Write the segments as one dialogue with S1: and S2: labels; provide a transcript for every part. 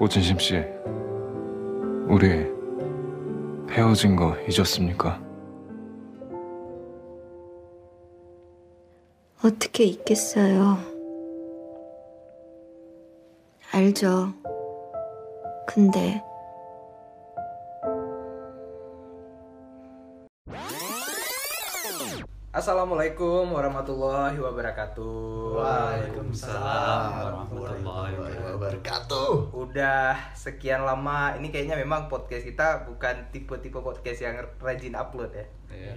S1: 오진심 씨, 우리 헤어진 거 잊었습니까?
S2: 어떻게 있겠어요. 알죠. 근데
S3: Assalamualaikum warahmatullahi wabarakatuh.
S4: Waalaikumsalam warahmatullahi
S5: wabarakatuh.
S3: Udah sekian lama, ini kayaknya memang podcast kita bukan tipe-tipe podcast yang rajin upload ya.
S4: Iya.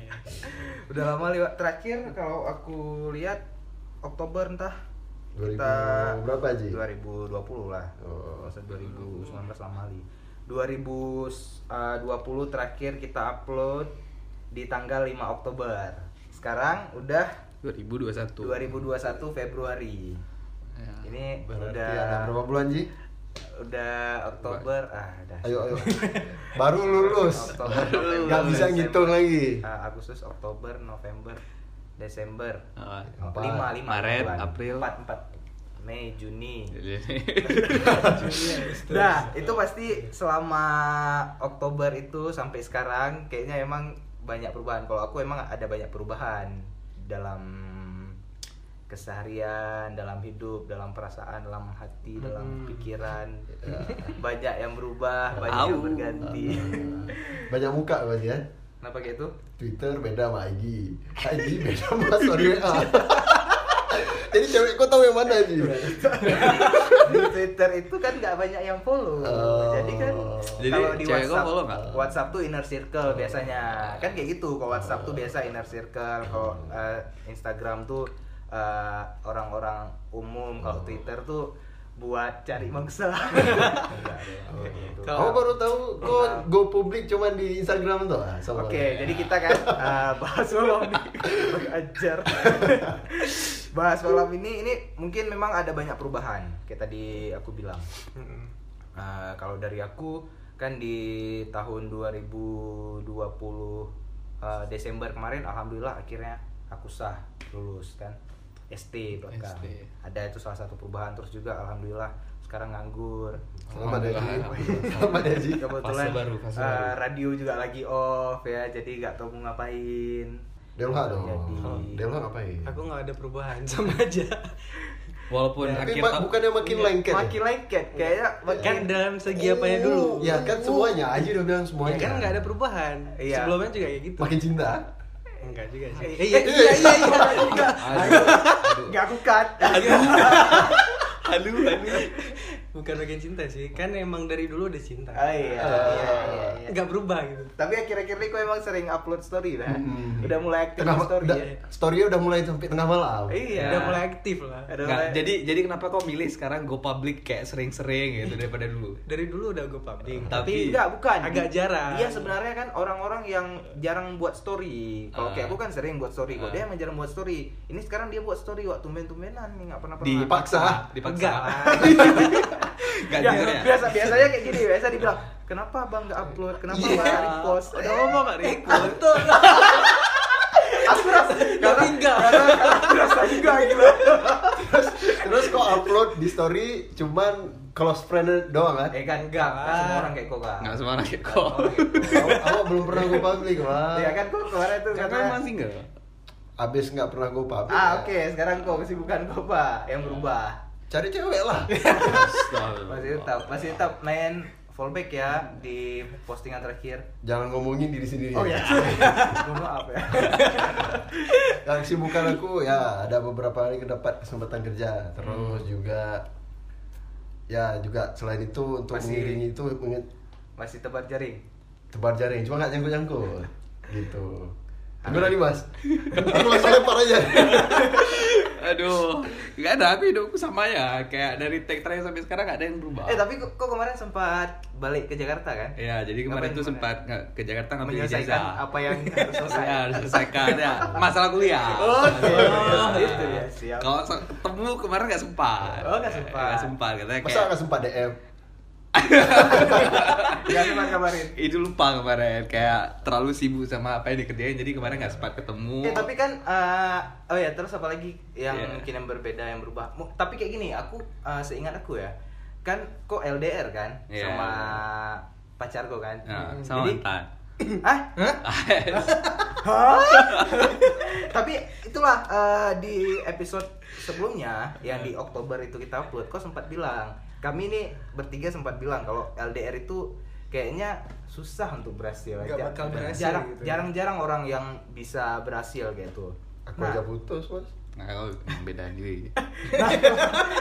S3: Udah lama lewat terakhir kalau aku lihat Oktober entah
S5: 2000
S3: kita
S5: berapa Ji?
S3: 2020 lah.
S5: Oh.
S3: Masa 2019 lama li. 2020 terakhir kita upload di tanggal 5 Oktober. Sekarang udah
S4: 2021.
S3: 2021 Februari.
S4: Ya.
S3: Ini
S5: Berarti
S3: udah
S5: ada berapa bulan Ji?
S3: udah Oktober ah udah.
S5: Ayo ayo. Baru lulus.
S3: Oktober, November,
S5: Gak bisa
S3: Desember.
S5: ngitung lagi.
S3: Ah, Agustus, Oktober, November, Desember.
S5: Empat.
S3: lima, lima
S4: Maret,
S3: bulan.
S4: April.
S3: empat, empat. Mei, Juni. Nah, itu pasti selama Oktober itu sampai sekarang kayaknya emang banyak perubahan. Kalau aku emang ada banyak perubahan dalam keseharian, dalam hidup, dalam perasaan, dalam hati, dalam pikiran. Banyak yang berubah, banyak yang berganti.
S5: Banyak muka berarti ya.
S3: Kenapa kayak itu?
S5: Twitter beda sama IG. IG beda sama story WA. Jadi cewek kau tahu yang mana Ji?
S3: di Twitter itu kan nggak banyak yang follow.
S5: Oh.
S3: Jadi kan
S4: Jadi
S3: kalau di WhatsApp,
S4: follow nggak?
S3: WhatsApp tuh inner circle biasanya. Kan kayak gitu. Kalau WhatsApp tuh biasa inner circle. Kalau eh, Instagram tuh eh, orang-orang umum. Kalau Twitter tuh buat cari mangsa.
S5: Oh,
S3: kayak gitu.
S5: Kamu baru tahu kok go public cuman di Instagram tuh? Ah,
S3: Oke, jadi kita kan uh, bahas malam ini ajar. bahas malam ini ini mungkin memang ada banyak perubahan kayak tadi aku bilang. Uh, kalau dari aku kan di tahun 2020 uh, Desember kemarin alhamdulillah akhirnya aku sah lulus kan ST belakang.
S4: ST.
S3: Ada itu salah satu perubahan terus juga alhamdulillah sekarang nganggur.
S5: Selamat ya Ji.
S4: Alhamdulillah.
S5: Selamat ya Ji.
S3: Kebetulan
S4: baru, fase
S3: uh,
S4: baru.
S3: radio juga lagi off ya, jadi nggak tahu mau ngapain.
S5: Delha dong.
S3: Jadi-
S5: Delha ngapain?
S6: Aku nggak ada perubahan sama aja.
S4: walaupun
S5: Tapi
S4: akhir
S5: ma- bukannya makin lengket
S3: Makin
S5: ya?
S3: lengket kayaknya makin
S6: Kan dalam segi apanya dulu.
S5: Ya kan semuanya aja udah bilang
S6: Ya
S5: semuanya.
S6: kan nggak ada perubahan.
S3: Iya.
S6: Sebelumnya juga kayak gitu.
S5: Makin cinta.
S6: Enggak juga sih. Iya iya iya iya.
S3: enggak enggak aku cut.
S4: halu halu
S6: Bukan bagian cinta sih. Kan emang dari dulu udah cinta.
S3: Oh, iya, iya, iya, iya.
S6: Enggak berubah gitu.
S3: Tapi akhir-akhir ini kok emang sering upload story lah.
S5: Mm.
S3: Udah mulai aktif
S5: Tengah
S3: story
S5: udah,
S3: ya.
S5: story-nya udah mulai sampai tengah malam.
S3: Iya.
S6: Udah mulai aktif lah.
S3: Udah
S4: Nggak,
S3: mulai-
S4: jadi jadi kenapa kau milih sekarang go public kayak sering-sering gitu daripada dulu
S6: Dari dulu udah gue public.
S4: Tapi-
S6: Tapi
S3: Enggak, bukan.
S6: Agak jarang.
S3: Iya, sebenarnya kan orang-orang yang jarang buat story. Kalau
S4: Ah.
S3: kayak aku kan sering buat story. Kok
S4: Ah.
S3: dia emang jarang buat story. Ini sekarang dia buat story waktu tumben-tumbenan nih, enggak pernah pernah.
S5: Dipaksa.
S4: dipaksa
S6: Enggak lah.
S4: Gak
S3: Ya,
S4: jujur ya
S3: biasa biasanya kayak gini biasa dibilang kenapa bang nggak upload kenapa
S4: Iya.
S3: bang nggak repost
S4: Udah ngomong gak repost
S6: Betul.
S3: aku rasa
S6: enggak.
S3: karena aku rasa juga gitu
S5: terus terus kok upload di story cuman close friend doang kan?
S3: eh kan enggak kan semua orang kayak kok kan
S4: Nggak semua orang kayak kok.
S5: Awak belum pernah go public mah.
S3: ya kan kok kemarin tuh
S4: Karena emang single
S5: Abis nggak pernah go public.
S3: ah
S5: ya.
S3: oke sekarang kok masih bukan kok pak yang berubah
S5: Cari cewek lah.
S3: masih tetap masih tetap main fallback ya di postingan terakhir
S5: Jangan ngomongin diri sendiri.
S3: oh ya mohon maaf ya
S5: Yang kesibukan aku ya ada beberapa kali dapat kesempatan kerja. Terus
S3: Hmm.
S5: juga ya juga selain itu untuk
S3: Masih-
S5: mengiringi itu mengi-
S3: masih tebar jaring
S5: tebar jaring cuma nggak nyangkut nyangkut gitu. Gimana nih mas? Aku langsung lempar aja.
S4: Aduh, gak ada aku hidupku sama ya. Kayak dari tag terakhir sampai sekarang gak ada yang berubah.
S3: eh tapi kok, kok kemarin sempat balik ke Jakarta kan
S4: Ya, jadi kemarin
S3: Ngapain
S4: tuh sempat nggak ke Jakarta ngambil
S3: menyelesaikan
S4: ijazah.
S3: apa yang harus selesai
S4: Ya, harus selesaikan ya. Masalah kuliah.
S3: Oke,
S4: Oh,
S3: itu ya, siap.
S4: Kalau ketemu kemarin gak sempat.
S3: Oh, nggak sempat.
S4: Nggak sempat katanya
S5: Masa
S4: kayak
S5: nggak sempat DM?
S3: Gak sempat kabarin.
S4: itu lupa kemarin kayak terlalu sibuk sama apa yang dikerjain jadi kemarin nggak sempat ketemu.
S3: Ya tapi kan eh, oh ya terus apa lagi yang
S4: Iya.
S3: mungkin yang berbeda yang berubah. Tapi kayak gini, aku eh, seingat aku ya kan kok LDR kan
S4: Iya.
S3: sama pacarku kan.
S4: Nah, sama
S3: Jadi-
S4: mantan.
S3: Ah? Hah? Tapi itulah eh, di episode sebelumnya yang di Oktober itu kita upload, kok sempat bilang kami ini bertiga sempat bilang kalau LDR itu kayaknya susah untuk berhasil.
S6: Nggak
S3: Ja-
S6: bakal berhasil
S3: jarang,
S6: gitu.
S3: jarang-jarang orang yang bisa berhasil gitu.
S5: Aku
S3: Nah,
S5: aja putus, Mas.
S4: Nah, kalau beda diri.
S3: Nah,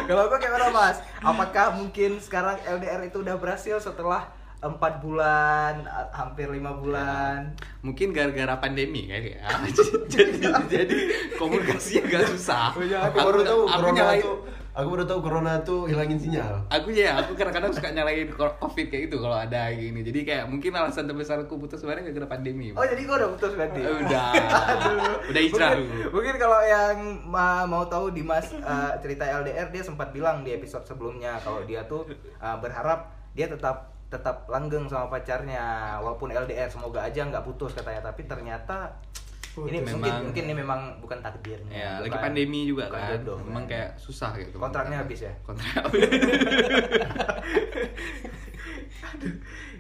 S3: kalau gue kayak mana mas? Apakah mungkin sekarang LDR itu udah berhasil setelah empat bulan, hampir lima bulan?
S4: Mungkin gara-gara pandemi kan ya. jadi, jadi komunikasinya gak susah.
S5: Aku baru tahu
S4: aku
S5: corona
S4: nyalain.
S5: Aku baru tahu corona tuh hilangin sinyal.
S4: aku ya aku kadang-kadang suka nyalain covid kayak gitu kalau ada kayak gini. Jadi kayak mungkin alasan terbesar aku putus kemarin gara-gara pandemi
S3: Oh jadi gue udah putus berarti?
S4: udah. Udah hijrah
S3: mungkin,
S4: dulu.
S3: mungkin kalau yang ma- mau tahu Dimas uh, cerita LDR dia sempat bilang di episode sebelumnya kalau dia tuh uh, berharap dia tetap tetap langgeng sama pacarnya. Walaupun LDR semoga aja nggak putus katanya tapi ternyata ini mungkin
S4: Memang-
S3: mungkin ini memang bukan takdirnya
S4: ya lagi pandemi juga
S3: bukan
S4: kan.
S3: jodoh,
S4: memang
S3: kan.
S4: kayak susah gitu.
S3: Kontraknya habis ya?
S4: kontrak. Habis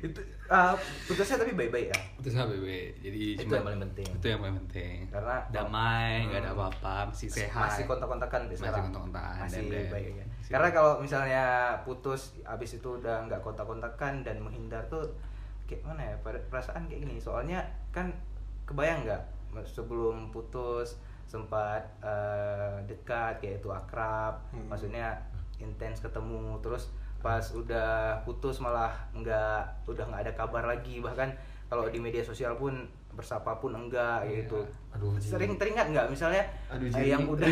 S3: itu uh, putusnya tapi baik-baik ya?
S4: Putus HBB jadi
S3: Itu
S4: cuma
S3: yang paling penting.
S4: itu yang paling penting.
S3: Karena-
S4: damai nggak ada
S3: Hmm.
S4: apa-apa masih sehat.
S3: masih kontak-kontakan
S4: Masih kontak-kontakan,
S3: masih
S4: dan- dan-
S3: baik ya.
S4: masih
S3: karena kalau misalnya putus abis itu udah nggak kontak-kontakan dan menghindar tuh kayak mana ya perasaan kayak gini. Soalnya kan kebayang nggak sebelum putus sempat eh, dekat kayak itu akrab
S6: Hmm.
S3: maksudnya intens ketemu terus pas udah putus malah nggak udah nggak ada kabar lagi bahkan kalau di media sosial pun bersapa pun enggak gitu
S5: Aduh, Ji.
S3: sering teringat nggak misalnya
S5: Aduh, Ji.
S3: yang udah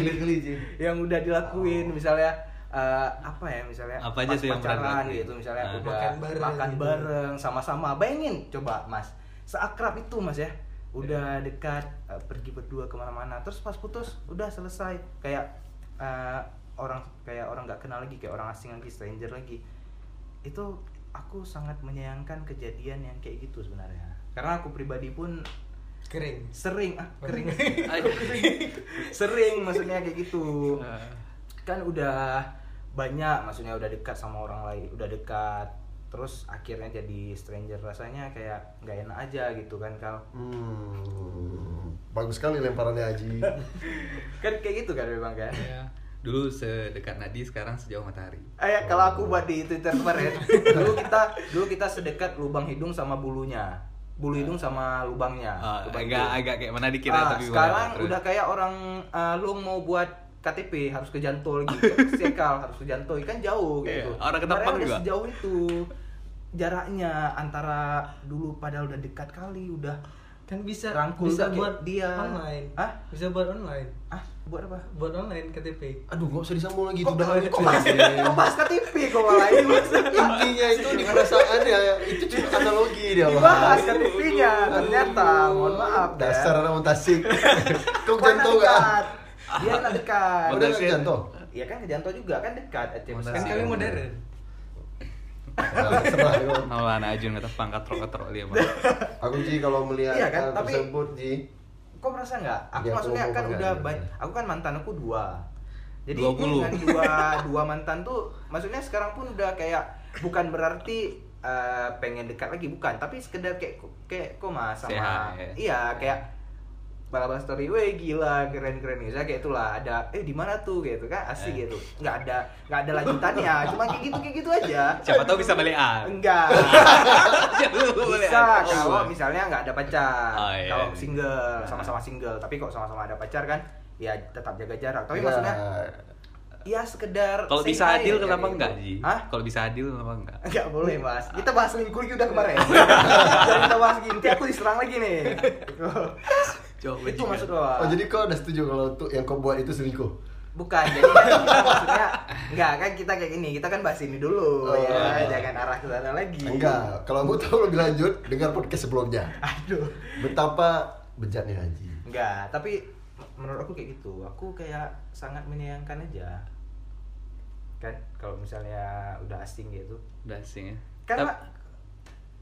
S3: yang udah dilakuin misalnya eh, apa ya misalnya
S4: Apa aja
S3: pas
S4: tuh yang
S3: pacaran gitu misalnya
S4: Ah.
S3: udah
S6: Makan bareng
S3: makan
S6: gitu.
S3: bareng sama-sama bayangin coba mas seakrab itu mas ya udah dekat eh, pergi berdua ke mana-mana. Terus pas putus udah selesai. Kayak eh, orang kayak orang nggak kenal lagi kayak orang asing lagi stranger lagi. Itu aku sangat menyayangkan kejadian yang kayak gitu sebenarnya. Karena aku pribadi pun
S6: Kering.
S3: sering ah kering. Sering maksudnya kayak gitu.
S4: Ah.
S3: kan udah banyak maksudnya udah dekat sama orang lain udah dekat terus akhirnya jadi stranger rasanya kayak nggak enak aja gitu kan kal
S5: Hmm, bagus sekali lemparannya Aji.
S3: kan kayak gitu kan memang kan
S4: Ya. dulu sedekat nadi sekarang sejauh matahari
S3: Eh, kalau aku buat di Twitter kemarin, dulu kita dulu kita sedekat lubang hidung sama bulunya, bulu hidung sama lubangnya.
S4: Ah,
S3: lubang
S4: agak
S3: hidung.
S4: agak kayak mana dikira
S3: Ah,
S4: tapi
S3: sekarang udah kayak orang eh, lu mau buat KTP harus ke Jantol gitu, sekal harus ke Jantol kan jauh
S4: Iya,
S3: gitu.
S4: orang Ketapang juga.
S3: Sejauh itu jaraknya antara dulu padahal udah dekat kali udah
S6: Kan bisa
S3: Rangkul
S6: bisa buat
S3: dia.
S6: online.
S3: Hah?
S6: Bisa buat online.
S3: ah buat apa?
S6: Buat online KTP.
S5: Aduh, nggak usah disambung lagi itu
S3: Kok,
S5: udah
S3: kok, bahas, kok bahas KTP kok malah ini
S5: Intinya itu di perasaan ya, itu cuma analogi dia
S3: dibahas KTP-nya ternyata mohon maaf ya.
S5: Dasar anak orang Tasik.
S3: Kok
S5: jantung
S3: enak Dia enak dekat.
S5: Udah jantung?
S3: Iya kan ke Janto juga kan dekat besar.
S6: Kan
S4: sih?
S6: kami modern.
S5: Nah,
S4: anak Ajun kata pangkat trok trok dia mah.
S5: Aku Ji kalau melihat
S3: Iya kan, tapi-
S5: tersebut Ji,
S3: Kok merasa nggak? Aku
S5: aku
S3: maksudnya kan udah banyak. Aku kan mantan aku dua. Jadi
S4: 20.
S3: dengan dua dua mantan tuh, maksudnya sekarang pun udah kayak bukan berarti eh, pengen dekat lagi bukan, tapi sekedar kayak kayak kok mas sama
S4: Sehat, ya.
S3: iya kayak bala-bala story, weh gila keren-keren gitu, kayak itulah ada eh di mana tuh gitu kan asik
S4: Eh.
S3: gitu, nggak ada nggak ada lanjutannya, cuma kayak gitu kayak gitu aja.
S4: Siapa tahu bisa balikan.
S3: Enggak.
S4: Siapa tahu
S3: bisa kalau misalnya nggak ada pacar
S4: Oh, iya,
S3: kalau
S4: iya.
S3: single sama-sama single tapi kok sama-sama ada pacar kan ya tetap jaga jarak tapi
S5: Iya.
S3: maksudnya ya sekedar
S4: Kalau bisa adil kenapa
S3: gitu.
S4: enggak, Ji?
S3: Hah?
S4: Kalau bisa adil kenapa enggak?
S3: Enggak boleh mas kita bahas selingkuh lagi udah kemarin jangan kita bahas gini aku diserang lagi nih
S4: Coba
S3: itu maksud lo
S5: Oh jadi kau udah setuju kalau tuh yang kau buat itu selingkuh?
S3: bukan jadi kan kita maksudnya enggak kan kita kayak gini kita kan bahas ini dulu
S5: Oh.
S3: ya jangan arah ke sana lagi
S5: Enggak, kalau mau tahu lebih lanjut dengar podcast sebelumnya.
S3: aduh
S5: Betapa bejatnya Haji.
S3: Enggak, tapi menurut aku kayak gitu. Aku kayak sangat menyayangkan aja. Kan kalau misalnya udah asing gitu.
S4: Udah asing ya.
S3: Kan
S4: Tap-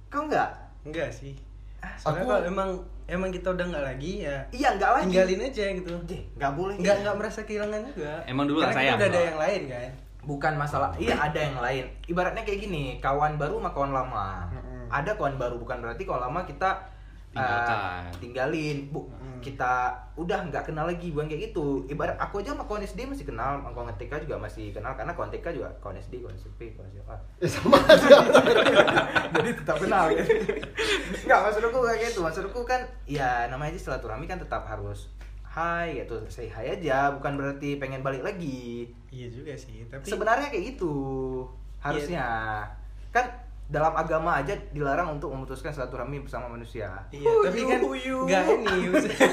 S3: kau enggak?
S6: Enggak sih.
S3: Ah,
S6: Soalnya
S5: Aku-
S6: kalau emang emang kita udah nggak lagi ya
S3: Iya, enggak lagi.
S6: tinggalin aja gitu.
S3: Jeh, enggak boleh.
S6: Nggak nggak merasa kehilangan juga.
S4: Emang dulu
S6: Karena
S4: nggak
S6: kita
S4: sayang,
S6: udah ada yang lain kan.
S3: bukan masalah iya ada yang lain ibaratnya kayak gini kawan baru sama kawan lama ada kawan baru bukan berarti kawan lama kita uh, tinggalin bu kita udah nggak kenal lagi bukan kayak gitu ibarat aku aja sama kawan SD masih kenal sama kawan TK juga masih kenal karena kawan TK juga kawan SD kawan SMP kawan SMA
S5: Ya sama aja.
S3: jadi tetap kenal gitu. Enggak, maksudku kayak gitu. Maksudku kan ya namanya aja silaturahmi kan tetap harus hai gitu, say hi aja, bukan berarti pengen balik lagi.
S6: Iya juga sih, tapi
S3: Sebenarnya kayak gitu. Harusnya. Kan dalam agama aja dilarang untuk memutuskan silaturahmi bersama manusia.
S6: Iya, tapi kan nggak ini.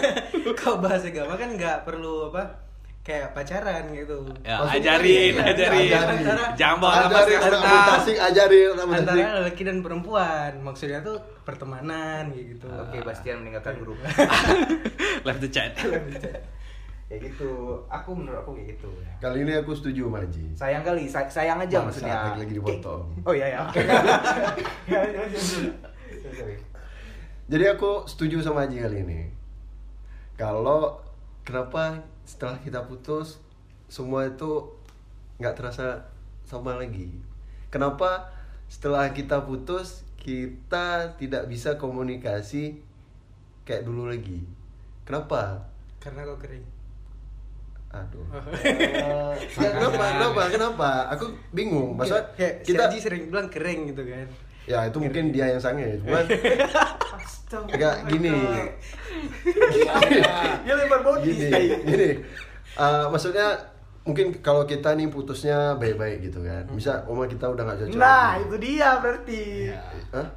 S6: Kalau bahas agama kan nggak perlu apa kayak pacaran gitu.
S4: Ya,
S5: Maksudnya
S4: ajarin,
S6: iya,
S4: ajarin.
S6: antara-
S4: Jangan bawa nama
S5: Ajarin mutasik, ajarin.
S6: Antara laki dan perempuan, maksudnya tuh pertemanan gitu.
S3: Oke, Bastian meninggalkan grup.
S4: Left the chat.
S3: Kayak gitu. Aku menurut aku kayak gitu.
S5: Kali ini aku setuju sama Haji.
S3: Sayang kali, say- sayang aja
S5: Bangsa,
S3: maksudnya.
S5: lagi-lagi dipotong.
S3: Oh iya ya. Oke.
S5: Jadi aku setuju sama Haji kali ini. Kalau kenapa setelah kita putus semua itu nggak terasa sama lagi. Kenapa setelah kita putus kita tidak bisa komunikasi kayak dulu lagi? Kenapa?
S6: Karena kau kering.
S5: Aduh. Eh, ya, kenapa? Kenapa? Kenapa? Aku bingung. Masa
S6: kayak
S5: kita
S6: si Aji sering bilang kering gitu kan.
S5: ya itu mungkin dia yang sange, cuman agak gini.
S3: Dia lempar body.
S5: gini gini Eh, maksudnya mungkin kalau kita nih putusnya baik-baik gitu kan bisa oma kita udah nggak cocok
S3: Nah,
S5: lagi.
S3: itu dia berarti.
S5: Hah?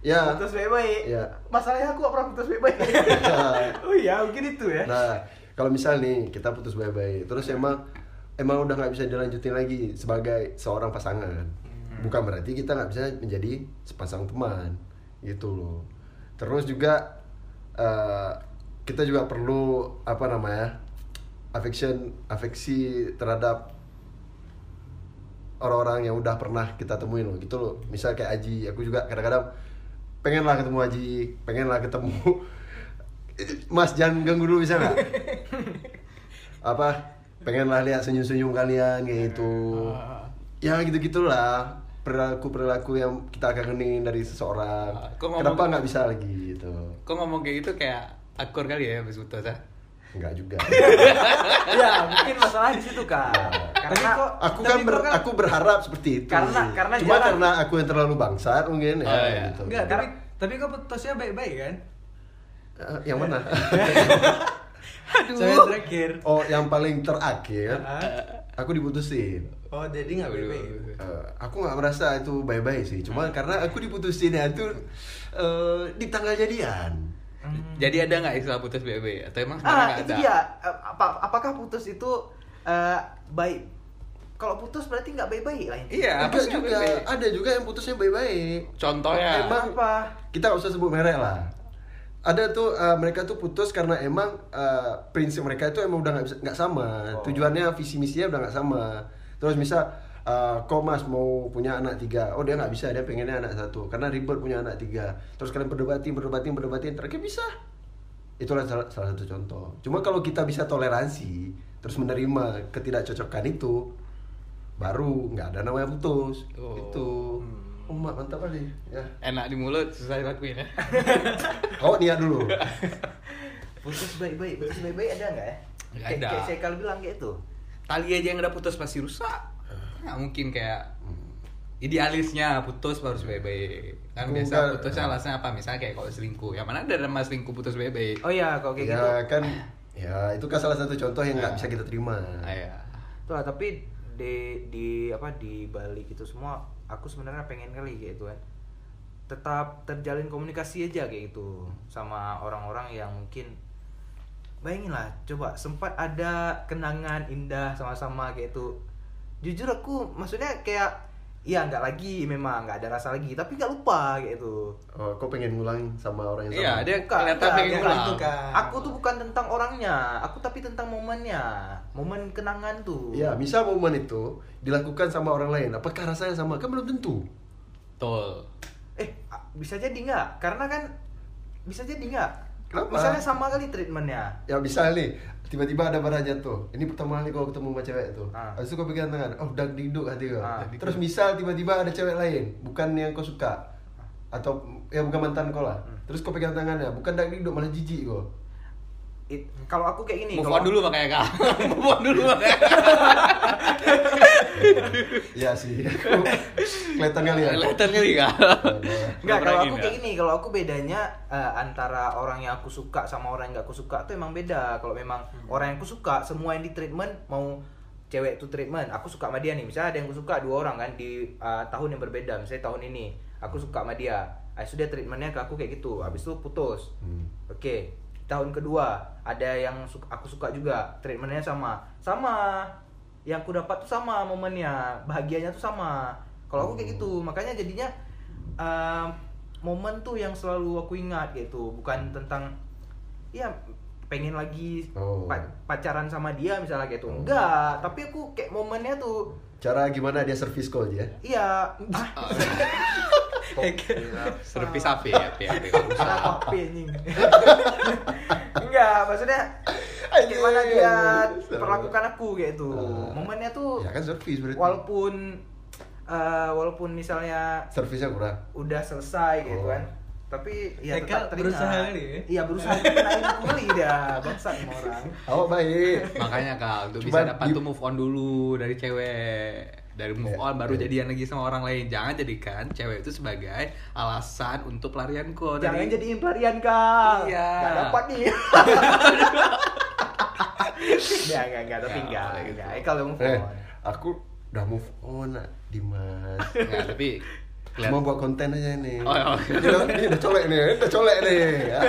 S5: ya
S3: Putus baik-baik.
S5: Iya.
S3: Masalahnya aku gak pernah putus baik-baik. oh iya, mungkin itu ya.
S5: nah kalau misal nih kita putus baik-baik terus emang emang udah nggak bisa dilanjutin lagi sebagai seorang pasangan. Bukan berarti kita nggak bisa menjadi sepasang teman gitu loh. Terus juga eh, kita juga perlu apa namanya affection afeksi terhadap orang-orang yang udah pernah kita temuin loh gitu loh. Misal kayak Aji aku juga kadang-kadang pengen lah ketemu Aji pengen lah ketemu Mas jangan ganggu dulu bisa nggak apa pengen lah lihat senyum-senyum kalian kayak gitu ya gitu gitulah perilaku perilaku yang kita kangenin dari seseorang
S4: kok ngomong-
S5: kenapa nggak bisa lagi gitu
S4: Kok ngomong kayak gitu kayak akur kali ya habis putus ah?
S5: nggak juga
S3: ya, mungkin masalah di situ kan. Karena kok
S5: aku
S3: tapi
S5: kan, ber-
S3: kok
S5: aku berharap seperti itu
S3: Karena- karena
S5: cuma
S3: jarang-
S5: karena aku yang terlalu bangsat mungkin ya
S4: Oh, iya.
S5: gitu
S6: Enggak, tapi tapi kau putusnya baik-baik kan?
S5: Eh, yang mana
S6: Saya terakhir.
S5: oh yang paling terakhir aku diputusin
S6: Oh, jadi nggak baik-baik. gitu.
S5: Eh, aku nggak merasa itu baik-baik sih cuma karena aku diputusin ya itu eh, di tanggal jadian
S4: Jadi ada nggak istilah putus BB atau emang sebenarnya
S3: Ah,
S4: nggak
S3: itu
S4: ada?
S3: dia. Eh, Apa, apakah putus itu eh, baik? Kalau putus berarti nggak baik-baik lah.
S4: Iya, sih
S5: juga ada juga yang putusnya baik-baik
S4: Contohnya.
S5: Emang
S3: Apa?
S5: kita nggak usah sebut merek lah ada tuh eh, mereka tuh putus karena emang eh, prinsip mereka itu emang udah nggak sama.
S3: Oh.
S5: tujuannya visi misinya udah nggak sama. Terus misal eh, kok mas mau punya anak tiga? Oh dia nggak bisa dia pengennya anak satu. Karena ribet punya anak tiga. Terus kalian berdebatin berdebatin berdebatin terakhir bisa. Itulah salah, salah satu contoh. Cuma kalau kita bisa toleransi terus menerima ketidakcocokan itu baru nggak ada namanya putus.
S4: Oh.
S5: itu oh mantap kali ya
S4: Enak di mulut, susah dilakuin ya.
S5: kau niat dulu
S3: Putus baik-baik, putus baik-baik ada nggak ya? Kayak-
S4: ada.
S3: Kayak saya kalau bilang kayak itu.
S4: Tali aja yang udah putus pasti rusak. Nggak mungkin kayak idealisnya putus baru baik-baik. Kan biasa putusnya alasannya apa? Misalnya kayak kalau selingkuh. Yang mana ada nama selingkuh putus baik-baik?
S3: Oh iya, kalau kayak
S5: ya
S3: gitu.
S5: kan ya itu kan salah satu contoh yang nggak
S4: Ya.
S5: bisa kita terima
S4: Ah, ya.
S3: Tuh, lah, tapi di di apa di balik itu semua aku sebenarnya pengen kali kayak itu kan. Tetap terjalin komunikasi aja kayak gitu sama orang-orang yang mungkin bayangin lah coba sempat ada kenangan indah sama-sama kayak itu jujur aku maksudnya kayak ya nggak lagi memang nggak ada rasa lagi tapi nggak lupa kayak itu
S5: oh kau pengen ngulang sama orang yang
S4: Iya,
S5: sama
S4: dia
S3: Bukan,
S4: kelihatan
S3: enggak,
S4: pengen ngulang.
S6: itu kan.
S3: Aku tuh bukan tentang orangnya, aku tapi tentang momennya, momen kenangan tuh.
S5: ya misal momen itu dilakukan sama orang lain apakah rasanya sama kan belum tentu
S4: Betul.
S3: Eh, bisa jadi nggak? Karena kan bisa jadi nggak?
S5: Kenapa?
S3: Misalnya sama kali treatmentnya.
S5: Ya bisa nih, tiba-tiba ada barang tuh. Ini pertama kali kau ketemu sama cewek tuh.
S3: Ah.
S5: Habis itu kau pegang tangan, oh dak diduk hati kau.
S3: Ah.
S5: Terus misal tiba-tiba ada cewek lain, bukan yang kau suka. Atau ya bukan mantan kau lah.
S3: Hmm.
S5: Terus kau pegang tangannya, bukan dak diduk malah jijik kau.
S3: It- kalau aku kayak gini,
S4: Move
S3: kalau
S4: on dulu makanya kak. Move on dulu makanya.
S5: Iya sih. Kelihatan kali ya.
S4: Kelihatan kali kak.
S3: Enggak, kalau aku kayak
S4: ya?
S3: gini, kalau aku bedanya eh, antara orang yang aku suka sama orang yang gak aku suka tuh emang beda. Kalau memang orang yang aku suka, semua yang di treatment mau cewek itu treatment, aku suka sama dia nih. Misalnya ada yang aku suka dua orang kan di eh, tahun yang berbeda. Misalnya tahun ini aku suka sama dia. Habis itu dia treatmentnya ke aku kayak gitu. Habis itu putus.
S5: Hmm.
S3: Oke, tahun kedua ada yang aku suka juga, treatmentnya sama, sama. Yang aku dapat tuh sama momennya, bahagianya tuh sama. Kalau aku kayak gitu, makanya jadinya um, momen tuh yang selalu aku ingat gitu, bukan tentang ya pengen lagi
S5: Oh.
S3: pa- pacaran sama dia misalnya gitu.
S5: Oh.
S3: Enggak, tapi aku kayak momennya tuh
S5: Cara gimana dia servis kau aja?
S3: iya ah,
S4: Servis HP ya.
S3: Salah kopi anjing. Enggak, maksudnya gimana
S5: Anjing,
S3: dia
S5: anjing.
S3: perlakukan aku kayak itu.
S5: Ah.
S3: Momennya tuh
S5: Ya kan servis berarti.
S3: walaupun eh, walaupun misalnya
S5: Servisnya kurang.
S3: udah selesai gitu
S5: Oh.
S3: kan. Tapi ya
S6: Eka
S3: tetap teringat.
S6: berusaha kali ya?
S3: Iya, berusaha kenalin kali dia. Bangsat sama orang.
S5: Awak baik.
S4: Makanya kak, untuk
S5: Cuma
S4: bisa dapat
S5: di-
S4: tuh move on dulu dari cewek. Dari move
S5: Ya,
S4: on baru
S5: ya.
S4: jadian lagi sama orang lain. Jangan jadikan cewek itu sebagai alasan untuk pelarian kok.
S3: Jangan
S4: dari-
S3: jadiin pelarian, Kang.
S4: Iya.
S3: Gak dapat nih. Enggak, enggak, enggak, tapi enggak.
S4: gitu.
S3: Enggak, Eka lu move
S5: Eh,
S3: on.
S5: aku udah move on, Dimas.
S4: Nggak, tapi
S5: Cuma
S4: kelihatan.
S5: buat konten aja nih.
S4: Oh, oh.
S5: Ini udah, ini udah colek nih, ini udah colek nih. Ya.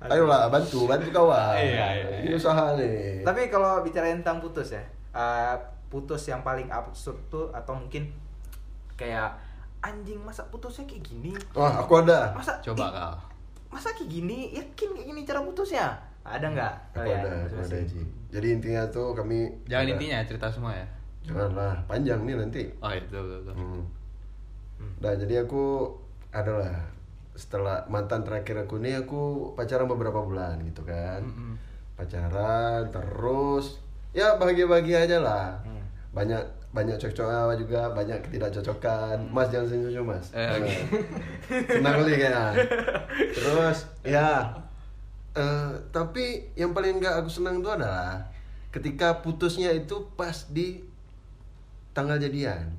S5: Ayolah, bantu, bantu kawan.
S4: Iya, iya,
S5: Ini
S4: iya.
S5: usaha nih.
S3: Tapi kalau bicara tentang putus ya, eh, putus yang paling absurd tuh atau mungkin kayak anjing masa putusnya kayak gini?
S5: Wah, aku ada.
S3: Masa
S4: Coba kak.
S3: Masa kayak gini? Yakin kayak gini cara putusnya? Ada nggak?
S5: Aku
S3: kalian
S5: ada, aku ada? Ji. Jadi intinya tuh kami
S4: Jangan
S5: ada-
S4: intinya cerita semua ya.
S5: Janganlah, panjang nih nanti.
S4: Oh iya, betul, betul, betul.
S5: Hmm. Nah, jadi aku adalah setelah mantan terakhir aku nih aku pacaran beberapa bulan gitu kan.
S4: Mm-mm.
S5: Pacaran terus ya bahagia-bahagia aja lah.
S3: Hmm.
S5: Banyak banyak cocok juga, banyak ketidakcocokan. Mas jangan senyum Mas.
S4: Eh, oke.
S5: Senang kali kayaknya. Terus ya eh, tapi yang paling nggak aku senang itu adalah ketika putusnya itu pas di tanggal jadian.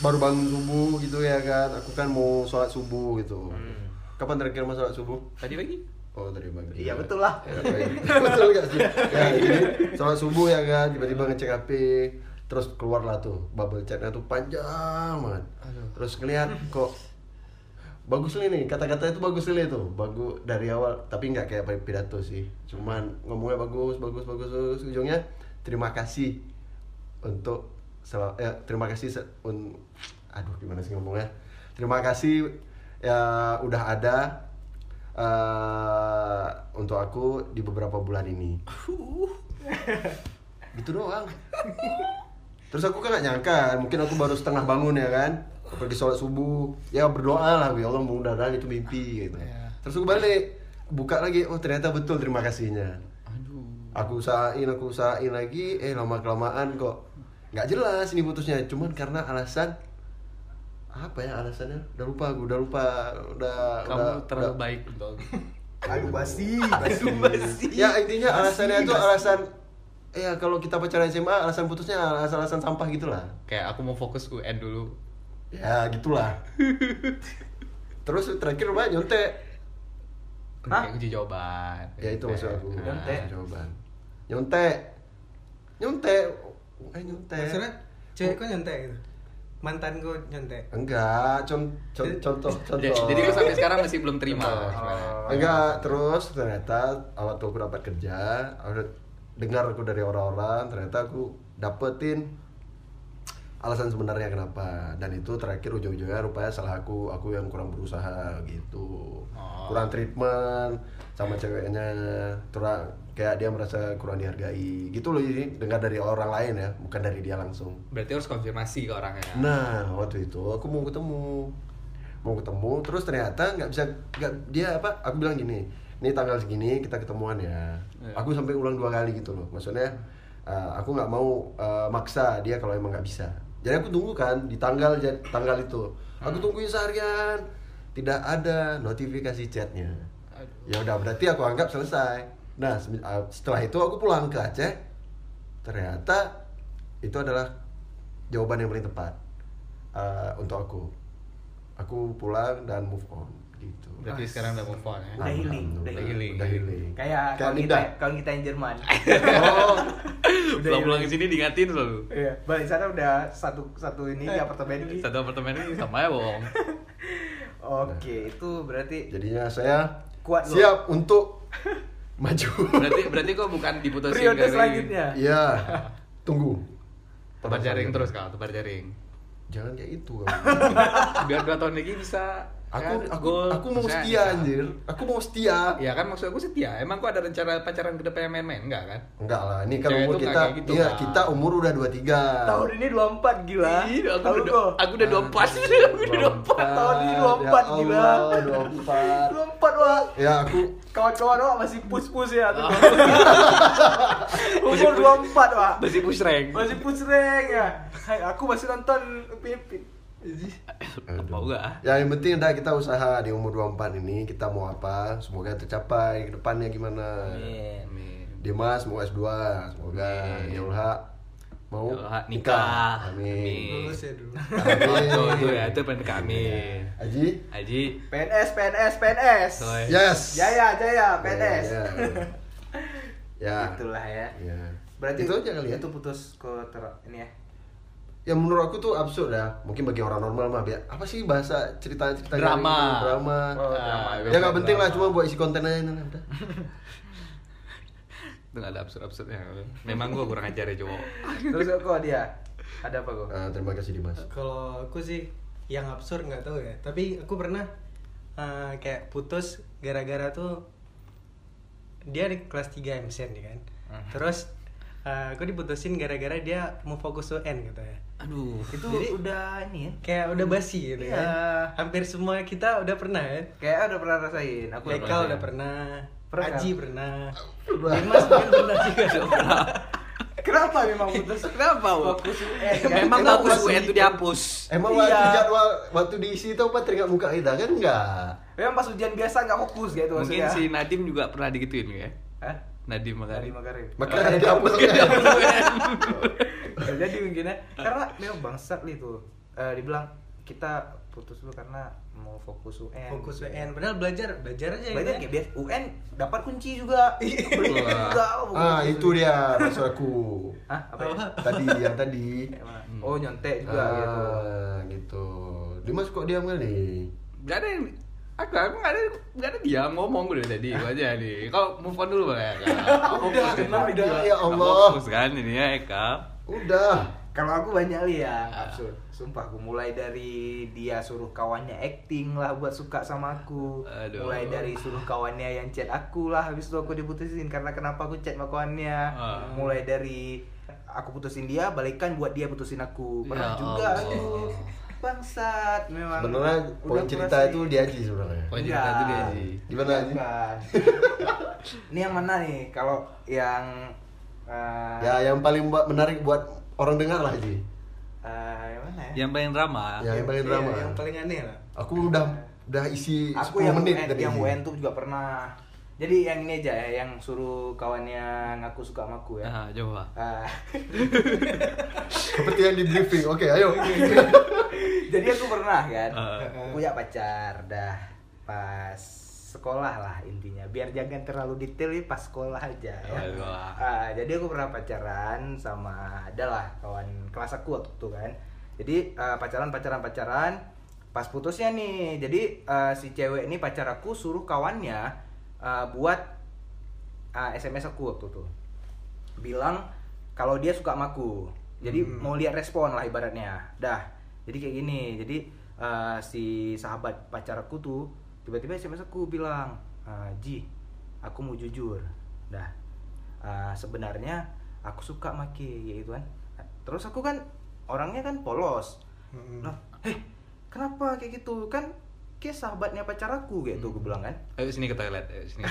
S5: Baru bangun subuh gitu ya kan. Aku kan mau sholat subuh gitu.
S3: Hmm.
S5: kapan terakhir mau sholat subuh?
S4: Tadi pagi?
S5: oh tadi pagi.
S3: Iya betul lah.
S5: Ya, betul gak sih? Ya jadi sholat subuh ya kan. Tiba-tiba ngecek HP terus keluarlah tuh bubble chatnya tuh panjang banget. Terus ngeliat kok bagus nih nih kata-kata itu bagus nih tuh. Bagus dari awal tapi nggak kayak pidato sih. Cuman ngomongnya bagus bagus bagus bagus. Ujungnya terima kasih untuk sel- eh, terima kasih se- un- aduh gimana sih ngomongnya? Terima kasih ya udah ada eh, untuk aku di beberapa bulan ini. Gitu doang. Terus aku kan gak nyangka mungkin aku baru setengah bangun ya kan pergi sholat subuh. Ya berdoa lah. Ya Allah mudah-mudahan itu mimpi gitu.
S4: Iya.
S5: terus aku balik buka lagi. Oh ternyata betul terima kasihnya.
S4: Aduh.
S5: aku usahain aku usahain lagi. Eh lama kelamaan kok nggak jelas ini putusnya. Cuman karena alasan apa ya alasannya? Udah lupa aku udah lupa udah
S4: Kamu
S5: udah,
S4: terlalu
S5: udah-
S4: baik untuk
S3: Aduh basi.
S4: Aduh, basi.
S5: ya intinya alasannya itu alasan ya kalau kita pacaran SMA alasan putusnya alasan-alasan sampah gitulah.
S4: Kayak aku mau fokus UN dulu.
S5: Ya gitulah terus terakhir apa nyontek
S3: Hah?
S4: Kayak uji jawaban.
S5: ya itu maksud aku
S4: Nah.
S3: Nyontek?
S5: jawaban nyontek nyontek eh nyontek
S6: Maksudnya cewek kok nyontek gitu? Mantan kok nyontek?
S5: enggak con- con- contoh contoh
S4: Jadi, kau sampai sekarang masih belum terima.
S5: Contoh.
S4: gimana?
S5: enggak terus ternyata waktu aku dapat kerja aku dengar aku dari orang-orang ternyata aku dapetin alasan sebenarnya kenapa dan itu terakhir ujung-ujungnya rupanya salah aku aku yang kurang berusaha gitu
S4: Oh.
S5: kurang treatment sama ceweknya kurang kayak dia merasa kurang dihargai gitu loh ini dengar dari orang lain ya bukan dari dia langsung
S4: Berarti harus konfirmasi ke orangnya.
S5: Nah, waktu itu aku mau ketemu. mau ketemu terus ternyata nggak bisa nggak dia apa aku bilang gini ini tanggal segini kita ketemuan ya
S4: Iya.
S5: aku sampai ulang dua kali gitu loh maksudnya uh, aku nggak mau uh, maksa dia kalau emang nggak bisa jadi aku tunggu kan di tanggal tanggal itu. Aku tungguin seharian. Tidak ada notifikasi chatnya. Ya udah berarti aku anggap selesai. Nah uh, setelah itu aku pulang ke Aceh. Ternyata itu adalah jawaban yang paling tepat uh, untuk aku. Aku pulang dan move on gitu
S4: Berarti sekarang udah move on ya.
S3: Udah healing, udah
S4: healing.
S5: udah healing
S3: Kayak
S5: Kayak
S3: kalau kita kalau kita yang Jerman.
S5: oh
S4: Pulang-pulang ke sini diingatin selalu.
S3: Iya, balik sana udah satu satu ini di apartemen ini.
S4: Satu apartemen ini sama ya bohong.
S3: Oke, itu berarti
S5: jadinya saya
S3: Kuat lo.
S5: siap untuk maju
S4: Berarti berarti kok bukan diputusin
S3: periode
S4: dari
S3: selanjutnya.
S5: iya tunggu
S4: tebar jaring terus kau, tebar jaring.
S5: jangan kayak itu.
S4: Biar dua tahun lagi bisa
S5: aku
S4: kan,
S5: aku
S4: goal.
S5: aku mau
S4: Maksudnya
S5: setia
S4: bisa.
S5: anjir aku mau setia
S4: Ya kan maksud aku setia. Emang kok ada rencana pacaran ke depan main-main enggak kan?
S5: enggak lah ini kan
S4: Cewek
S5: umur kita
S4: gitu,
S5: iya
S4: Kak.
S5: kita umur udah 23
S3: Tahun ini 24 gila.
S4: Ih, aku
S3: Tahu
S4: udah
S3: kok.
S4: aku udah 24 aku udah 24.
S3: Tahun ini 24
S5: ya
S3: gila.
S5: Allah, 24
S3: 24 wah.
S5: ya aku
S3: Kawan-kawan wah masih push-push ya tuh.
S4: Ah.
S3: Umur 24 wah.
S4: Masih push rank.
S3: Masih push rank ya. Hai, aku masih nonton Pipit.
S4: Mau enggak?
S5: Ya yang penting udah kita usaha di umur 24 ini kita mau apa semoga tercapai ke depannya gimana.
S3: Amin.
S4: Amin.
S5: Dimas mau S2 semoga
S4: Amin.
S5: Yulha mau
S4: Yulha nikah.
S5: Amin.
S4: Amin.
S6: Lulus ya dulu.
S4: Oh, tuh, tuh ya, itu pengen kami.
S5: Aji
S4: Haji.
S3: PNS, PNS, PNS.
S4: Soy.
S5: Yes.
S3: Jaya, Jaya, PNS.
S5: Ya. Ya.
S3: Itulah ya.
S5: Ya.
S3: Berarti
S5: itu aja kali ya.
S3: Itu putus ke ter ini ya.
S5: Ya menurut aku tuh absurd ya. Mungkin bagi orang normal mah biar apa sih bahasa cerita-cerita kayak
S4: Drama.
S5: gitu, drama.
S3: Oh,
S4: Ah,
S3: drama.
S5: ya nggak penting lah, cuma buat isi konten aja udah.
S4: Itu gak ada absurd-absurdnya. Memang gua kurang ajar ya, cowok.
S3: Terus kok dia? Ada apa kok?
S5: Ah, terima kasih Dimas.
S6: Kalau aku sih yang absurd nggak tahu ya. Tapi aku pernah eh, kayak putus gara-gara tuh dia di kelas 3 MCN nih kan. Terus eh, aku diputusin gara-gara dia mau fokus UN gitu ya.
S4: Aduh.
S3: Itu
S6: Jadi-
S3: udah ini ya.
S6: Kayak udah basi gitu
S3: Iya.
S6: kan. Hampir semua kita udah pernah kan.
S3: Kayak udah pernah rasain. Aku pernah.
S6: udah pernah,
S3: Pernah.
S6: Aji pernah. Dimas mungkin pernah juga.
S3: Kenapa memang putus?
S4: Kenapa?
S3: Fokus UN.
S4: Emang
S5: Emang masih-
S4: UN itu dihapus.
S5: Emang
S3: Iya.
S5: waktu jadwal waktu diisi itu apa teringat muka kita kan enggak?
S3: Memang pas ujian biasa nggak fokus gitu
S4: Mungkin
S3: maksudnya.
S4: si Nadim juga pernah digituin ya.
S3: Hah? Dari
S4: Makarim.
S3: Makarim.
S5: Makanya dihapus kan.
S3: Jadi mungkin ya. Karena memang bangsat li tuh. Eh, dibilang kita putus dulu karena mau fokus UN.
S6: Fokus UN, padahal belajar, belajar aja
S3: Belajar
S6: gitu
S3: kayak
S6: ya.
S3: biasa UN dapat kunci juga. Juga. oh,
S5: Ah, itu dia maksud aku.
S3: Hah? Apa ya?
S5: Tadi yang tadi.
S3: Oh, nyontek juga gitu.
S5: Ah, gitu. Dimas kok diam kali?
S4: Gak ada yang Aku, aku gak ada, gak ada dia ngomong gue tadi, gue aja nih. Kau move on dulu ya, Eka.
S5: Udah, udah, ya Allah.
S4: Fokus kan ini ya, Eka.
S5: Udah.
S3: Kalau aku banyak li ya, absurd. Sumpah aku mulai dari dia suruh kawannya acting lah buat suka sama aku.
S4: Aduh.
S3: Mulai dari suruh kawannya yang chat aku lah habis itu aku diputusin karena kenapa aku chat sama kawannya.
S4: Ah.
S3: Mulai dari aku putusin dia, balikan buat dia putusin aku. Pernah
S4: Ya
S3: juga tuh. Bangsat, memang.
S5: Sebenarnya poin cerita itu dia Aji sebenarnya.
S4: Poin cerita itu dia sih.
S5: Gimana Aji?
S3: Ini yang mana nih? Kalau yang eh,
S5: Ya, yang paling buat menarik buat orang dengar lah Aji.
S3: eh, yang mana ya?
S4: Yang paling drama.
S5: Ya, yang paling
S6: Iya,
S5: drama.
S6: yang paling aneh lah.
S5: Aku udah udah isi
S3: aku
S5: 10
S3: yang
S5: menit
S3: UN, yang UN tuh juga pernah jadi yang ini aja ya yang suruh kawannya ngaku suka sama aku ya
S4: Nah, coba.
S3: Ah.
S5: Seperti yang di briefing. Oke, ayo.
S3: jadi aku pernah kan
S4: Ah.
S3: punya pacar dah pas sekolah lah intinya. Biar jangan terlalu detail ya pas sekolah aja. Ya. Ah, jadi aku pernah pacaran sama adalah kawan kelas aku waktu itu kan. Jadi ah, pacaran pacaran pacaran pas putusnya nih. Jadi ah, si cewek ini pacar aku suruh kawannya ah, buat ah, sms aku waktu itu. Bilang kalau dia suka sama aku. Jadi
S6: Hmm.
S3: mau lihat respon lah ibaratnya. Dah jadi kayak gini jadi eh, si sahabat pacar aku tuh tiba-tiba sms aku bilang "Ah, Ji aku mau jujur dah eh, sebenarnya aku suka maki ya itu kan terus aku kan orangnya kan polos
S6: Mm-mm.
S3: Nah, heh, kenapa kayak gitu? Kan ke sahabatnya pacar aku gitu gue bilang kan
S4: Ayo sini ke toilet. Ayo sini.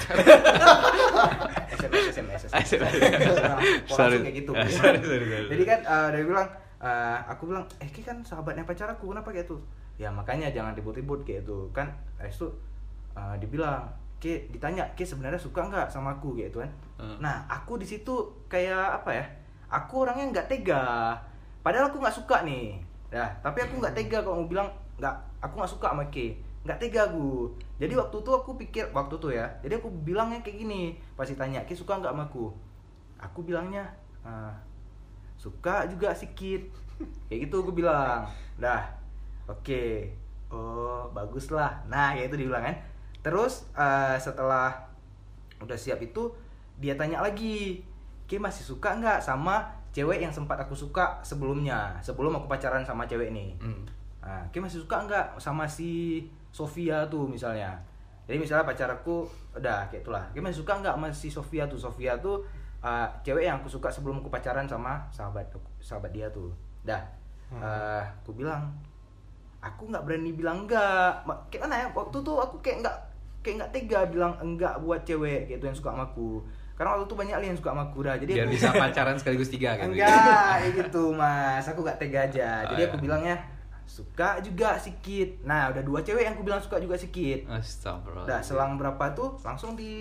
S3: SMS SMS
S4: Ah, sorry.
S3: Nah, kok
S4: Sorry.
S3: langsung kayak gitu
S4: sorry, sorry, sorry.
S3: jadi kan eh, dia bilang eh, aku bilang eh Ki kan sahabatnya pacar aku kenapa kayak tuh ya makanya jangan ribut-ribut kayak itu kan habis itu eh, dibilang Ki ditanya Ki sebenarnya suka nggak sama aku? Gitu kan.
S4: Hmm.
S3: nah aku di situ kayak apa ya aku orangnya nggak tega. Padahal aku nggak suka nih. Ya tapi aku nggak tega kalau mau bilang nggak aku nggak suka sama Ki. Nggak tega aku. Jadi waktu itu aku pikir waktu tuh ya jadi aku bilangnya kayak gini pasti tanya Ki suka nggak sama aku? Aku bilangnya "Ah, suka juga sedikit kayak gitu aku bilang dah oke oh bagus lah nah kayak itu dibilang kan terus eh, setelah udah siap itu dia tanya lagi Ki masih suka nggak sama cewek yang sempat aku suka sebelumnya sebelum aku pacaran sama cewek nih
S4: Hmm.
S3: Nah, Ki masih suka nggak sama si Sofia tuh misalnya? Jadi misalnya pacar aku udah kayak itulah. Ki masih suka nggak sama si Sofia tuh? Sofia tuh uh, cewek yang aku suka sebelum aku pacaran sama sahabat sahabat dia tuh. Dah. Uh, aku bilang aku nggak berani bilang enggak. Kayak mana ya? Waktu tuh aku kayak nggak kayak nggak tega bilang enggak buat cewek gitu yang suka sama aku. Karena waktu itu banyak yang suka sama aku dah. Jadi
S4: Biar
S3: aku-
S4: bisa pacaran sekaligus tiga kan.
S3: Enggak, kayak gitu mas. Aku gak tega aja.
S4: Oh,
S3: Jadi
S4: iya.
S3: aku bilangnya suka juga sedikit. Nah, udah dua cewek yang aku bilang suka juga sedikit.
S4: Astagfirullah.
S3: Udah selang berapa tuh langsung di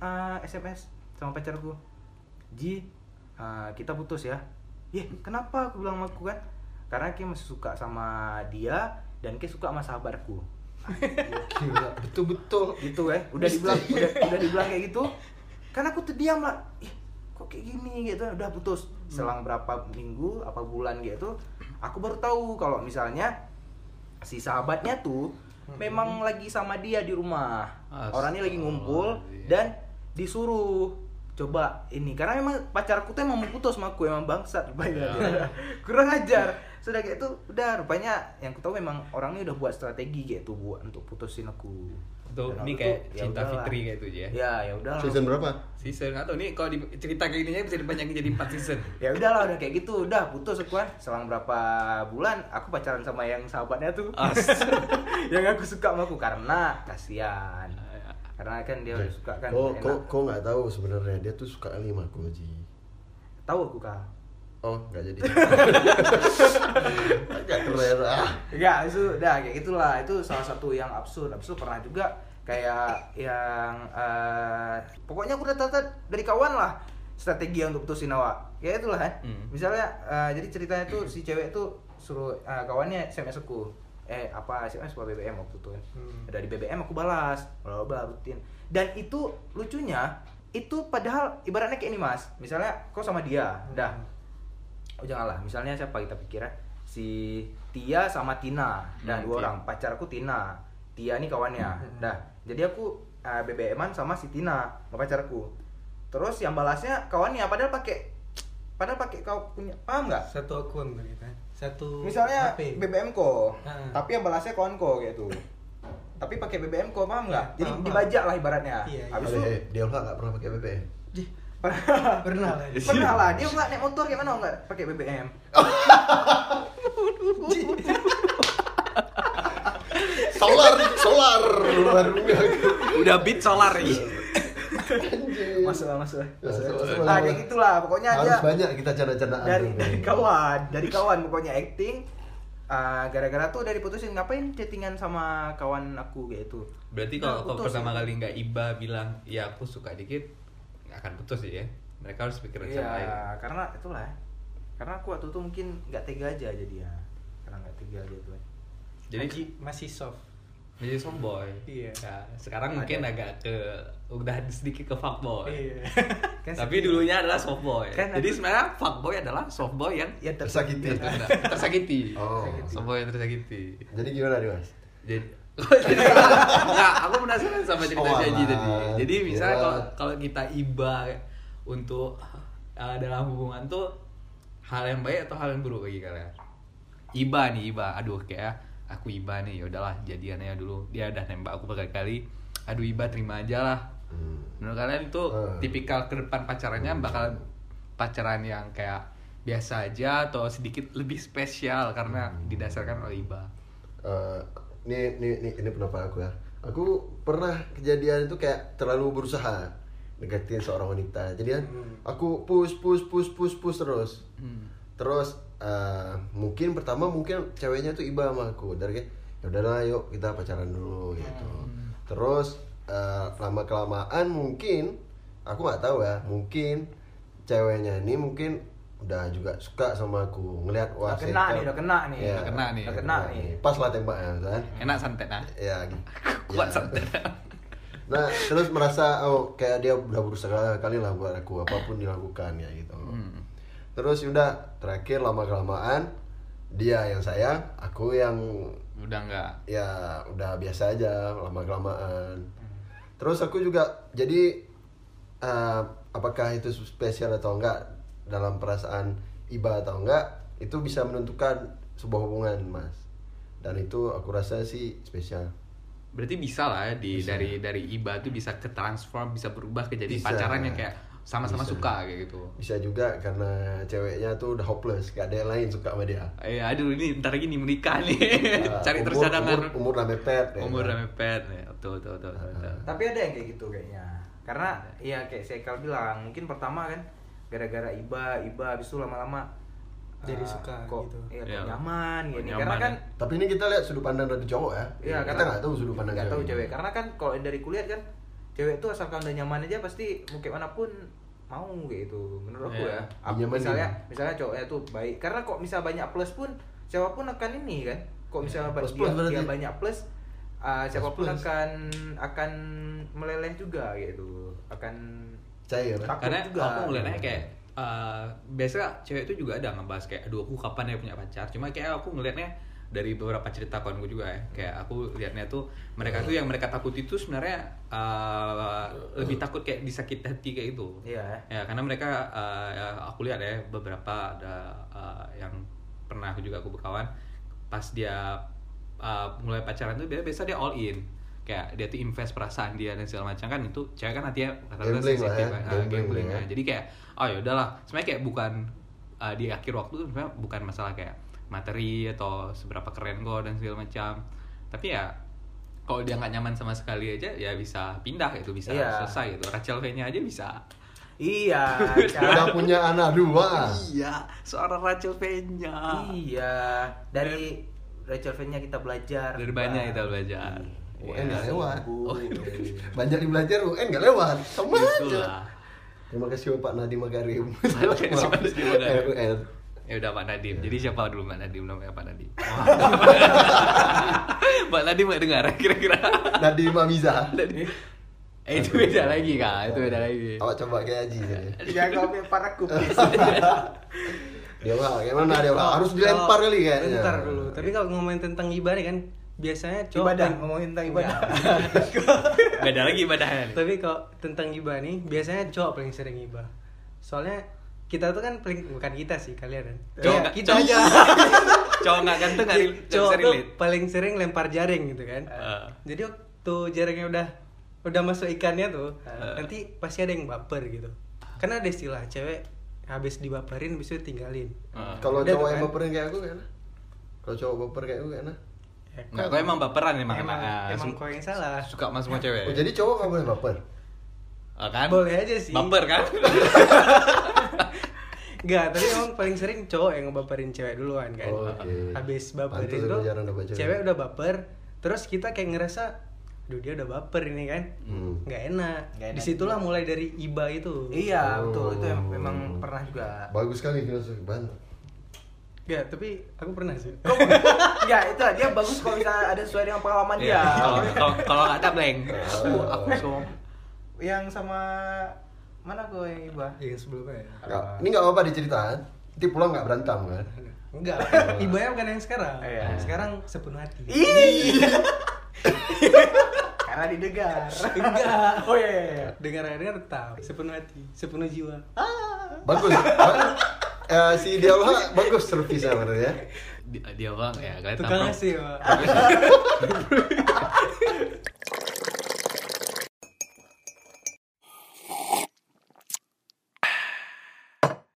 S3: uh, SMS sama pacarku. Ji, uh, kita putus ya. Yeh, kenapa aku bilang sama aku kan? Karena Ki masih suka sama dia dan Ki suka sama sahabatku.
S5: Betul-betul.
S3: Gitu ya. Udah dibilang udah, udah dibilang kayak gitu. Kan aku terdiam lah. Ih, kok kayak gini gitu. Udah putus. Selang berapa minggu, apa bulan gitu, aku baru tahu kalau misalnya si sahabatnya tuh memang lagi sama dia di rumah. Orangnya lagi ngumpul dan disuruh coba ini. Karena memang pacarku tuh emang mau putus sama aku emang bangsat rupanya dia. kurang ajar. Sudah kayak itu udah rupanya yang ku tahu memang orangnya udah buat strategi kayak itu buat untuk putusin aku.
S4: Tuh,
S3: Dan
S4: ini kayak
S3: itu, ya
S4: cinta
S3: udahlah.
S4: fitri kayak itu aja ya.
S3: ya ya udah
S5: Season berapa?
S4: Season. Atau nih kalau cerita kayak gini bisa dipanjangin jadi 4 season.
S3: ya udahlah udah kayak gitu. Udah putus aku kan. Selang berapa bulan aku pacaran sama yang sahabatnya tuh. Yang aku suka sama aku. Karena kasihan karena kan dia udah suka kan
S5: Kok kok kok nggak tahu sebenarnya dia tuh suka kali aku Ji.
S3: tahu aku kak
S5: Oh, nggak jadi. Agak keren ah.
S3: Ya itu udah kayak gitulah itu salah satu yang absurd absurd pernah juga kayak yang eh, pokoknya aku udah tata dari kawan lah strategi untuk putusin awak ya itulah kan
S4: Hmm.
S3: misalnya eh, jadi ceritanya tuh si cewek tuh suruh eh, kawannya sms aku eh apa sms apa bbm waktu itu kan?
S6: Hmm.
S3: dari bbm aku balas bla bla rutin. Dan itu lucunya itu padahal ibaratnya kayak ini mas. Misalnya kau sama dia dah. Oh janganlah. Misalnya siapa kita pikirnya si Tia sama Tina. Dan
S4: Hmm,
S3: dua
S4: Tia.
S3: orang. Pacarku Tina. Tia nih kawannya. Dah. Jadi aku uh, BBM-an sama si Tina sama pacarku terus yang balasnya kawannya padahal pakai padahal pakai kau punya paham nggak?
S6: Satu akun kita satu
S3: misalnya
S6: HP.
S3: BBM ko. Tapi yang balasnya kawan ko kayak tuh tapi pakai BBM ko paham nggak? Jadi
S6: Paham,
S3: dibajak lah ibaratnya.
S6: Iya, iya.
S3: habis
S5: Ada,
S3: itu
S5: eh, dia nggak pernah pakai BBM.
S6: Jih,
S3: pernah
S6: pernah lah
S3: pernah lah. Dia nggak naik motor gimana nggak pakai BBM
S5: Solar, solar.
S4: Udah beat solar nih.
S3: masuk lah masuk lah
S5: Masuk,
S3: Masuk.
S5: masuk,
S3: nah kayak gitulah pokoknya
S5: Harus
S3: aja
S5: banyak kita canda-candaan.
S3: dari dari kawan dari kawan pokoknya acting ah, gara-gara tuh dari putusin ngapain chattingan sama kawan aku kayak itu
S4: Berarti
S3: Nah,
S4: kalau kau
S3: putus.
S4: pertama kali nggak iba bilang ya aku suka dikit nggak akan putus sih ya. Mereka harus pikir rencana lain.
S3: iya karena itulah karena aku waktu itu mungkin nggak tega aja jadi ya karena nggak tega aja tuh
S4: Jadi
S6: masih, masih soft
S4: menjadi softboy.
S6: Iya.
S4: Ya, sekarang
S3: Ada.
S4: mungkin agak ke udah sedikit ke fuckboy.
S6: iya
S3: Kan
S4: Tapi dulunya adalah softboy.
S3: Kan
S4: Jadi
S3: aku-
S4: sebenarnya fuckboy adalah softboy yang
S3: ya ter-
S5: Tersakiti.
S4: ter- tersakiti.
S5: Oh.
S4: Softboy yang tersakiti.
S5: Jadi gimana nih mas?
S4: Jadi jadi enggak, aku penasaran sama cerita
S5: Oh, alah.
S4: tadi. Jadi misalnya kalau kalau kita iba untuk uh, dalam hubungan tuh hal yang baik atau hal yang buruk bagi kalian? Iba nih, iba. Aduh kayak aku iba nih, ya udahlah jadiannya dulu. Dia udah nembak aku berkali-kali. Aduh iba terima aja lah.
S5: Hmm.
S4: Menurut kalian itu
S5: Hmm.
S4: tipikal ke depan pacarannya bakal pacaran yang kayak biasa aja atau sedikit lebih spesial karena didasarkan oleh iba.
S5: Eh, ini ini ini, ini pendapat aku ya aku pernah kejadian itu kayak terlalu berusaha deketin seorang wanita jadi kan aku push push push push push terus terus eh, mungkin pertama mungkin ceweknya tuh iba sama aku dari kayak ya udahlah yuk kita pacaran dulu gitu terus lama kelamaan mungkin aku nggak tahu ya mungkin ceweknya ini mungkin udah juga suka sama aku ngelihat wah
S3: Udah kena
S5: saya-
S3: nih, udah kena nih.
S5: Iya,
S4: Udah kena nih.
S3: Udah kena nih.
S5: pas lah tembaknya kan
S4: Enak santet nah.
S5: ya
S4: Kuat
S5: ya.
S4: santet.
S5: nah terus merasa oh kayak dia udah berusaha kali lah buat aku apa pun dilakukan ya gitu
S4: Hmm.
S5: Terus udah terakhir lama kelamaan dia yang sayang aku yang
S4: Udah enggak.
S5: ya udah biasa aja lama kelamaan terus aku juga jadi eh, apakah itu spesial atau enggak dalam perasaan iba atau enggak itu bisa menentukan sebuah hubungan mas dan itu aku rasa sih spesial
S4: Berarti bisa lah ya di
S5: Bisa.
S4: dari dari iba tuh bisa ke transform, bisa berubah ke jadi
S5: Bisa.
S4: pacaran yang kayak sama-sama suka kayak gitu.
S5: bisa juga karena ceweknya tuh udah hopeless gak ada yang lain suka sama dia
S4: Eh, aduh ini ntar lagi nih menikah nih.
S5: Ah,
S4: Cari
S5: umur-
S4: terus cadangan.
S5: umur, umur udah mepet ya
S4: Umur
S5: kan?
S4: udah mepet ya. Betul, betul, betul, betul, betul.
S3: Tapi ada yang kayak gitu kayaknya. Karena ya kayak Sekal bilang, mungkin pertama kan gara-gara iba, iba habis itu lama-lama
S6: Jadi
S3: eh,
S6: suka
S3: kok,
S6: gitu.
S3: Iya, kok nyaman
S4: Kok
S3: gini.
S4: nyaman
S3: Karena kan
S4: ya.
S5: tapi ini kita lihat sudut pandang dari cowok ya
S3: Iya,
S5: kita
S3: karena
S5: nggak tahu sudut pandang
S3: nggak tahu
S5: cewek.
S3: cewek. Karena kan kalau dari kuliah kan cewek tuh asalkan udah nyaman aja pasti mau kayak mana pun mau gitu menurut aku
S4: Iya.
S3: ya. Ap-
S5: Dinyamanin.
S3: misalnya misalnya cowoknya tuh baik karena kok misal banyak plus pun siapa pun akan ini kan. Kok misalnya
S5: Iya, plus-
S3: dia,
S5: plus berarti.
S3: dia banyak plus uh, siapa pun
S5: plus.
S3: akan akan meleleh juga gitu. Akan
S5: cair
S3: takut
S4: Karena
S3: juga.
S4: aku ngeliatnya kayak eh biasa cewek itu juga ada ngebahas kayak aduh aku kapan ya punya pacar cuma kayak aku ngelihatnya dari beberapa cerita kawanku juga ya kayak aku lihatnya tuh mereka tuh yang mereka takut itu sebenarnya eh, lebih takut kayak disakit hati kayak itu
S3: Iya.
S4: ya karena mereka eh, ya, aku lihat ya beberapa ada eh, yang pernah juga aku berkawan pas dia eh, mulai pacaran tuh biasa biasa dia all in kayak dia tuh invest perasaan dia dan segala macam kan itu cewek kan hatinya rata-rata
S5: Gambling lah
S4: sensitif
S5: ya,
S4: kan. Ah,
S5: gambling
S4: gambling
S5: lah ya.
S4: ya. jadi kayak oh ya udahlah sebenarnya kayak bukan eh, di akhir waktu tuh sebenarnya bukan masalah kayak materi atau seberapa keren kok dan segala macam tapi ya kalau dia nggak nyaman sama sekali aja ya bisa pindah gitu bisa
S3: Iya.
S4: selesai gitu Rachel V-nya aja bisa
S3: Iya.
S5: udah punya anak dua
S4: Iya, seorang Rachel V-nya.
S3: Iya. Dari Rachel Fan-nya kita belajar.
S4: Dari banyak kita belajar.
S5: UN
S4: Iya.
S5: nggak lewat
S4: Oh,
S5: banyak di belajar UN nggak lewat sama aja terima kasih Pak Nadiem Makarim
S4: Terima kasih, Pak Nadiem Makarim. Ya udah Pak Nadim. Jadi siapa dulu Pak Nadim namanya Pak Nadim? Pak Nadim nggak dengar kira-kira?
S5: Nadiem Amiza
S4: Eh itu beda lagi kak, itu beda lagi.
S5: awak coba kayak Haji jadi.
S3: Jangan kau ambil para kupis.
S5: dia mah gimana dia mah harus dilempar kali kayaknya
S6: Bentar dulu. Tapi kalau ngomongin tentang ibadah kan biasanya cowok
S3: Ibadah,
S6: paling-
S3: ngomongin tentang ibadah.
S4: Beda lagi ibadahnya.
S6: Tapi kalau tentang gibah nih, biasanya cowok paling sering gibah. Soalnya kita tuh kan paling bukan kita sih kalian kan.
S4: Cowok
S6: Iya,
S4: nggak-
S6: kita
S4: cowok-
S6: aja.
S4: Cowok nggak ganteng nggak nggak
S6: cowok
S4: bisa
S6: tuh
S4: relate.
S6: paling sering lempar jaring gitu kan.
S4: Eh.
S6: Jadi waktu jaringnya udah udah masuk ikannya tuh,
S4: Eh.
S6: nanti pasti ada yang baper gitu. Karena ada istilah cewek habis dibaperin habis itu tinggalin.
S4: Eh.
S5: kalau
S6: Udah
S5: cowok
S6: tuh
S5: yang
S6: kan.
S5: baperin kayak aku kan kalau cowok baper kayak aku kan
S6: Ya,
S4: kau emang baperan emang
S6: emang,
S4: ah,
S6: emang
S4: su-
S6: kau yang salah.
S4: suka sama semua cewek.
S5: oh, jadi cowok nggak boleh baper
S4: Ah, kan?
S6: Boleh aja sih.
S4: Baper kan?
S6: Enggak, tapi emang paling sering cowok yang ngebaperin cewek duluan kan.
S5: Oh, Oke.
S6: Habis baperin
S5: aku
S6: tuh,
S5: dapat cewek.
S6: cewek udah baper, terus kita kayak ngerasa, duh dia udah baper ini kan,
S5: Hmm.
S6: nggak enak.
S3: Nggak enak
S6: Di situlah mulai dari iba itu.
S3: Iya, betul. Itu yang
S5: Oh.
S3: memang pernah juga.
S5: bagus sekali filosofi banget
S6: Enggak, tapi aku pernah sih.
S3: Enggak, itu dia bagus kalau misalnya ada sesuai dengan pengalaman
S4: Iya.
S3: dia.
S4: Kalau kalau- nggak ada blank. Aku aku som.
S3: Yang sama mana gue yang iba?
S6: Yang sebelumnya ya.
S5: Nggak, ini nggak apa-apa diceritain nanti pulang nggak berantem kan
S6: Enggak, ibanya bukan yang sekarang.
S3: Iya.
S6: Sekarang sepenuh hati.
S3: Karena didengar.
S6: Enggak.
S3: Oh iya iya. iya.
S6: Dengar-dengar tahu, sepenuh hati, sepenuh jiwa.
S5: bagus Ba- eh, si Dialha bagus servisnya menurut ya
S4: Dia, dia bang ya kalian
S6: Tukang
S4: tampang.
S6: ngasih, Pak.